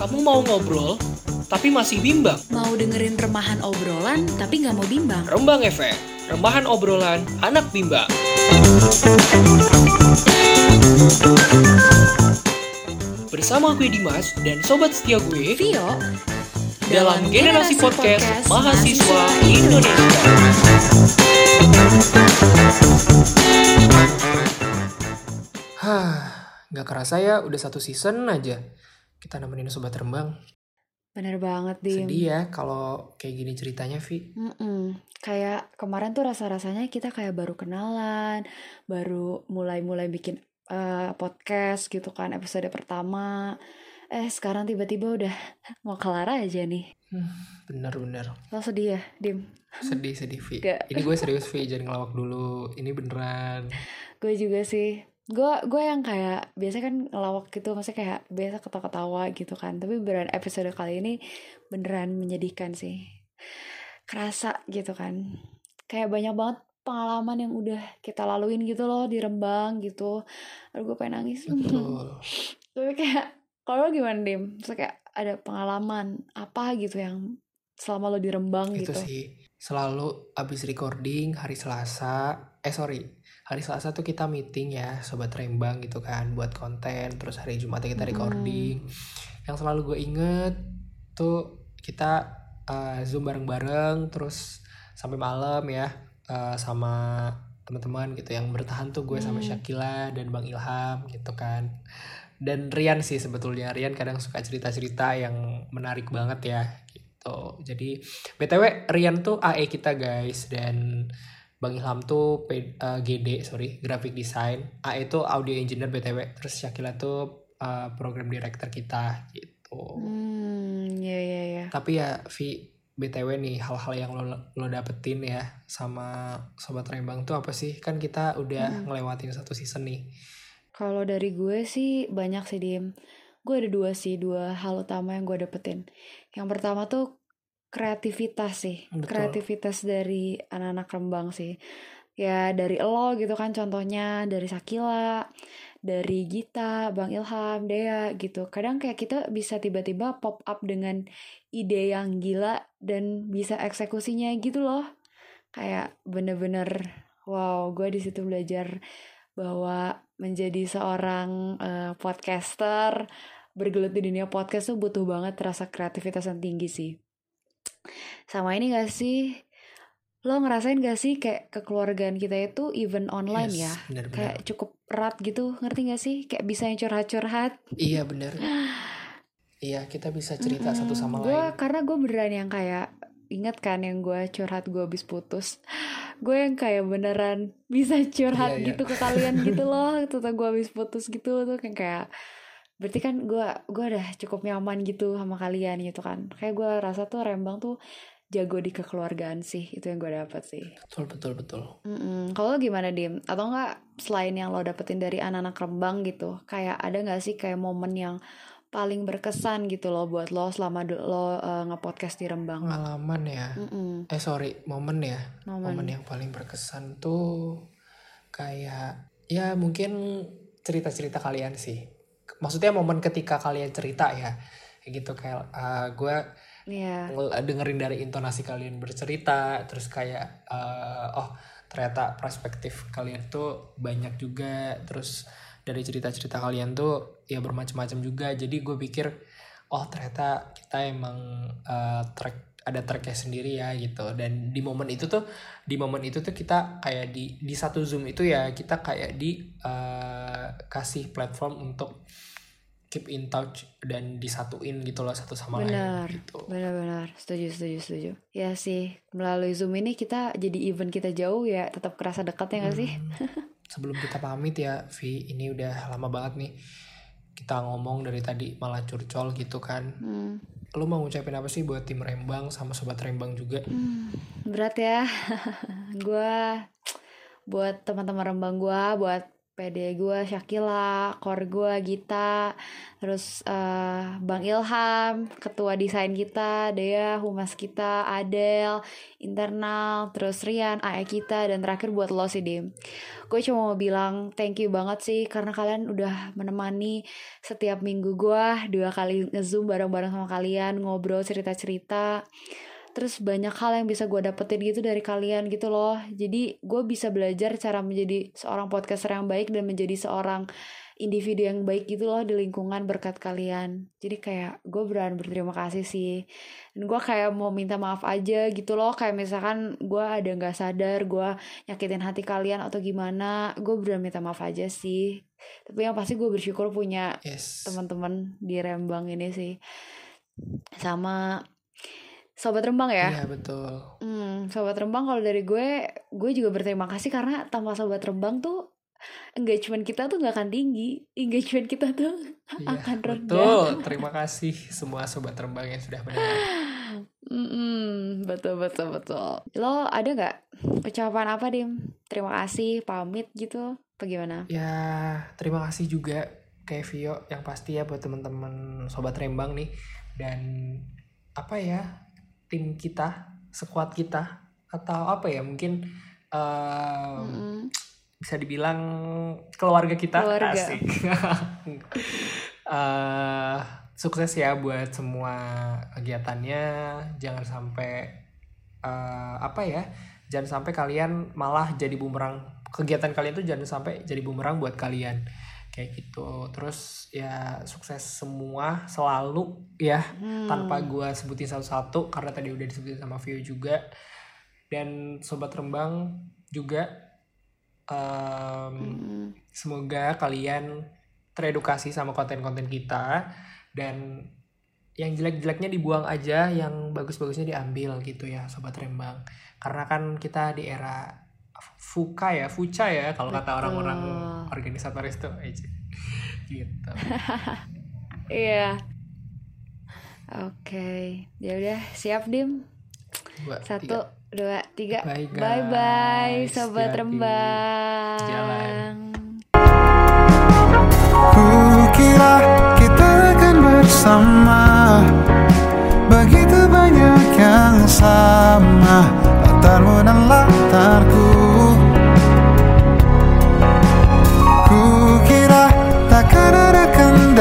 Kamu mau ngobrol, tapi masih bimbang? Mau dengerin remahan obrolan tapi nggak mau bimbang? Rembang Efek, remahan obrolan anak bimbang. Bersama gue Dimas dan sobat setia gue Vio dalam generasi podcast mahasiswa Indonesia. Hah, nggak kerasa ya udah satu season aja kita nemenin sobat rembang. Bener banget, Dim. Sedih ya kalau kayak gini ceritanya, Vi. Mm-mm. Kayak kemarin tuh rasa-rasanya kita kayak baru kenalan, baru mulai-mulai bikin eh, podcast gitu kan, episode pertama. Eh, sekarang tiba-tiba udah mau kelar aja nih. Bener-bener. Lo sedih ya, Dim? Sedih, sedih, Vi. Gak. Ini gue serius, Vi. Jangan ngelawak dulu. Ini beneran. Gue juga sih. Gue gue yang kayak biasa kan ngelawak gitu, maksudnya kayak biasa ketawa-ketawa gitu kan. Tapi beneran episode kali ini beneran menyedihkan sih. Kerasa gitu kan. Kayak banyak banget pengalaman yang udah kita laluin gitu loh di Rembang gitu. Aduh gue pengen nangis. Tapi kayak kalau gimana Dim? Maksudnya kayak ada pengalaman apa gitu yang selama lo di Rembang Itu gitu. sih. Selalu abis recording hari Selasa. Eh, sorry. Hari Selasa tuh kita meeting ya, Sobat Rembang gitu kan. Buat konten. Terus hari Jumatnya kita Hmm. recording. Yang selalu gue inget tuh kita uh, Zoom bareng-bareng. Terus sampai malam ya. uh, sama teman-teman gitu yang bertahan tuh gue sama Hmm. Syakila dan Bang Ilham gitu kan dan Rian sih sebetulnya Rian kadang suka cerita-cerita yang menarik banget ya gitu jadi btw Rian tuh AE kita guys. Dan Bang Ilham tuh P- eh, GD sorry graphic design. AE tuh audio engineer btw terus Syakila tuh eh, program director kita gitu. Hmm, ya ya ya. tapi ya Vi BTW nih hal-hal yang lo lo dapetin ya sama sobat Rembang tuh apa sih? Kan kita udah Mm. ngelewatin satu season nih. Kalau dari gue sih banyak sih Dim. Gue ada dua sih, dua hal utama yang gue dapetin. Yang pertama tuh kreativitas sih. Betul. Kreativitas dari anak-anak Rembang sih. Ya dari lo gitu kan contohnya, dari Sakila, dari Gita, Bang Ilham, Dea gitu. Kadang kayak kita bisa tiba-tiba pop up dengan ide yang gila dan bisa eksekusinya gitu loh. Kayak bener-bener wow, gue di situ belajar bahwa menjadi seorang eh, podcaster bergelut di dunia podcast tuh butuh banget rasa kreativitas yang tinggi sih. Sama ini gak sih? Lo ngerasain gak sih kayak kekeluargaan kita itu even online Yes, ya? bener-bener. Kayak cukup erat gitu, ngerti gak sih? Kayak bisa yang curhat-curhat. iya bener iya kita bisa cerita satu sama gue lain karena gue beneran yang kayak inget kan yang gue curhat gue habis putus gue yang kayak beneran bisa curhat Iya, iya. gitu ke kalian gitu loh tentang gue habis putus gitu tuh kan kayak berarti kan gue gue udah cukup nyaman gitu sama kalian gitu kan kayak gue rasa tuh Rembang tuh jago di kekeluargaan sih itu yang gue dapet sih betul betul betul Mm-mm. Kalau lo gimana Dim? Atau enggak selain yang lo dapetin dari anak-anak Rembang gitu Kayak ada nggak sih kayak momen yang paling berkesan gitu loh buat lo selama lo eh, nge-podcast di Rembang. Pengalaman ya. Mm-mm. eh sorry momen ya. Momen. momen yang paling berkesan tuh kayak ya mungkin cerita-cerita kalian sih. Maksudnya momen ketika kalian cerita ya. Kayak gitu kayak gue Iya. dengerin dari intonasi kalian bercerita terus kayak eh, oh ternyata perspektif kalian tuh banyak juga terus dari cerita-cerita kalian tuh ya bermacam-macam juga. Jadi gue pikir oh ternyata kita emang eh, track ada tracknya sendiri ya gitu. Dan di momen itu tuh di momen itu tuh kita kayak di di satu zoom itu ya kita kayak di eh, kasih platform untuk keep in touch dan disatuin gitu loh satu sama Benar. lain gitu Benar-benar Setuju, setuju, setuju. Ya sih Melalui Zoom ini kita jadi event kita jauh ya Tetap kerasa dekat ya nggak sih? Sebelum kita pamit ya Vi ini udah lama banget nih kita ngomong dari tadi malah curcol gitu kan Hmm. lu mau ngucapin apa sih buat tim Rembang sama sobat Rembang juga Hmm, berat ya. gue buat teman-teman Rembang gue, buat PD gue Shakila, core gue Gita, terus uh, Bang Ilham, ketua desain kita, Dea, humas kita, Adel, internal, terus Rian, AE kita, dan terakhir buat lo sih Dim. Gue cuma mau bilang thank you banget sih karena kalian udah menemani setiap minggu gue dua kali ngezoom bareng-bareng sama kalian, ngobrol cerita-cerita terus banyak hal yang bisa gue dapetin gitu dari kalian gitu loh. Jadi gue bisa belajar cara menjadi seorang podcaster yang baik dan menjadi seorang individu yang baik gitu loh di lingkungan berkat kalian. Jadi kayak gue berani berterima kasih sih. Dan gue kayak mau minta maaf aja gitu loh kayak misalkan gue ada nggak sadar gue nyakitin hati kalian atau gimana gue berani minta maaf aja sih. Tapi yang pasti gue bersyukur punya yes. teman-teman di Rembang ini sih. Sama Sobat Rembang ya? Iya betul. Hmm, Sobat Rembang kalau dari gue, gue juga berterima kasih karena tanpa Sobat Rembang tuh engagement kita tuh nggak akan tinggi, engagement kita tuh iya, akan rendah. Betul, terima kasih semua Sobat Rembang yang sudah mendengar. Mm, betul betul betul. Lo ada nggak ucapan apa dim? Terima kasih, pamit gitu, bagaimana? Ya terima kasih juga kayak Vio yang pasti ya buat teman-teman Sobat Rembang nih dan apa ya tim kita, sekuat kita atau apa ya mungkin uh, mm. bisa dibilang keluarga kita keluarga. asik. uh, sukses ya buat semua kegiatannya. Jangan sampai uh, apa ya? Jangan sampai kalian malah jadi bumerang. Kegiatan kalian tuh jangan sampai jadi bumerang buat kalian kayak gitu. Terus ya sukses semua selalu ya hmm. tanpa gue sebutin satu-satu karena tadi udah disebutin sama Vio juga. Dan sobat rembang juga um, hmm. semoga kalian teredukasi sama konten-konten kita. Dan yang jelek-jeleknya dibuang aja yang bagus-bagusnya diambil gitu ya sobat rembang. Karena kan kita di era fuka ya, fuca ya kalau kata orang-orang organisatoris tuh aja. gitu. Iya. Oke, ya udah siap dim. Dua, Satu, tiga. dua, tiga. Bye guys. bye, bye sobat rembang. Jalan.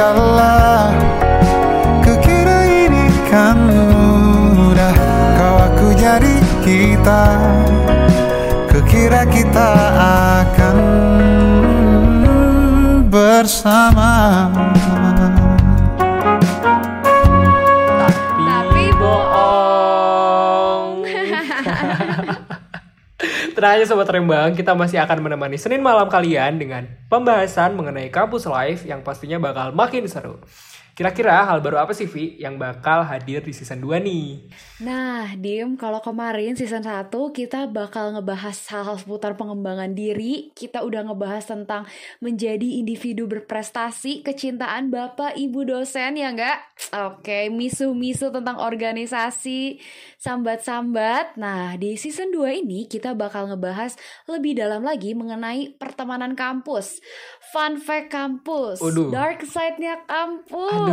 Adalah Kukira ini kan mudah. Kau aku jadi kita. Kukira kita akan bersama Tenang aja Sobat Rembang, kita masih akan menemani Senin malam kalian dengan pembahasan mengenai kampus live yang pastinya bakal makin seru. Kira-kira hal baru apa sih Vi yang bakal hadir di season 2 nih? Nah, Dim, kalau kemarin season 1 kita bakal ngebahas hal-hal seputar pengembangan diri. Kita udah ngebahas tentang menjadi individu berprestasi, kecintaan Bapak Ibu dosen ya enggak? Oke, misu-misu tentang organisasi, sambat-sambat. Nah, di season 2 ini kita bakal ngebahas lebih dalam lagi mengenai pertemanan kampus fun fact kampus, Aduh. dark side-nya kampus, Aduh.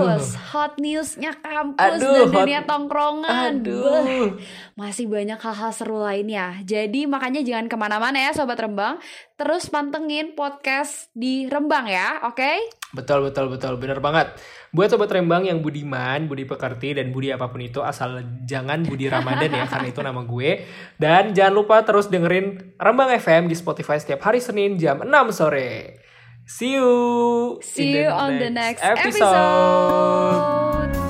Hot news-nya kampus Aduh, dan dunia hot... tongkrongan. Aduh. Masih banyak hal-hal seru lainnya. Jadi makanya jangan ke mana-mana ya Sobat Rembang. Terus pantengin podcast di Rembang ya, oke? Okay? Betul, betul, betul. Bener banget. Buat Sobat Rembang yang budiman, budi pekerti, dan budi apa pun itu, asal jangan budi Ramadan ya, karena itu nama gue. Dan jangan lupa terus dengerin Rembang FM di Spotify setiap hari Senin jam 6 sore. See you. See you on the next episode. episode.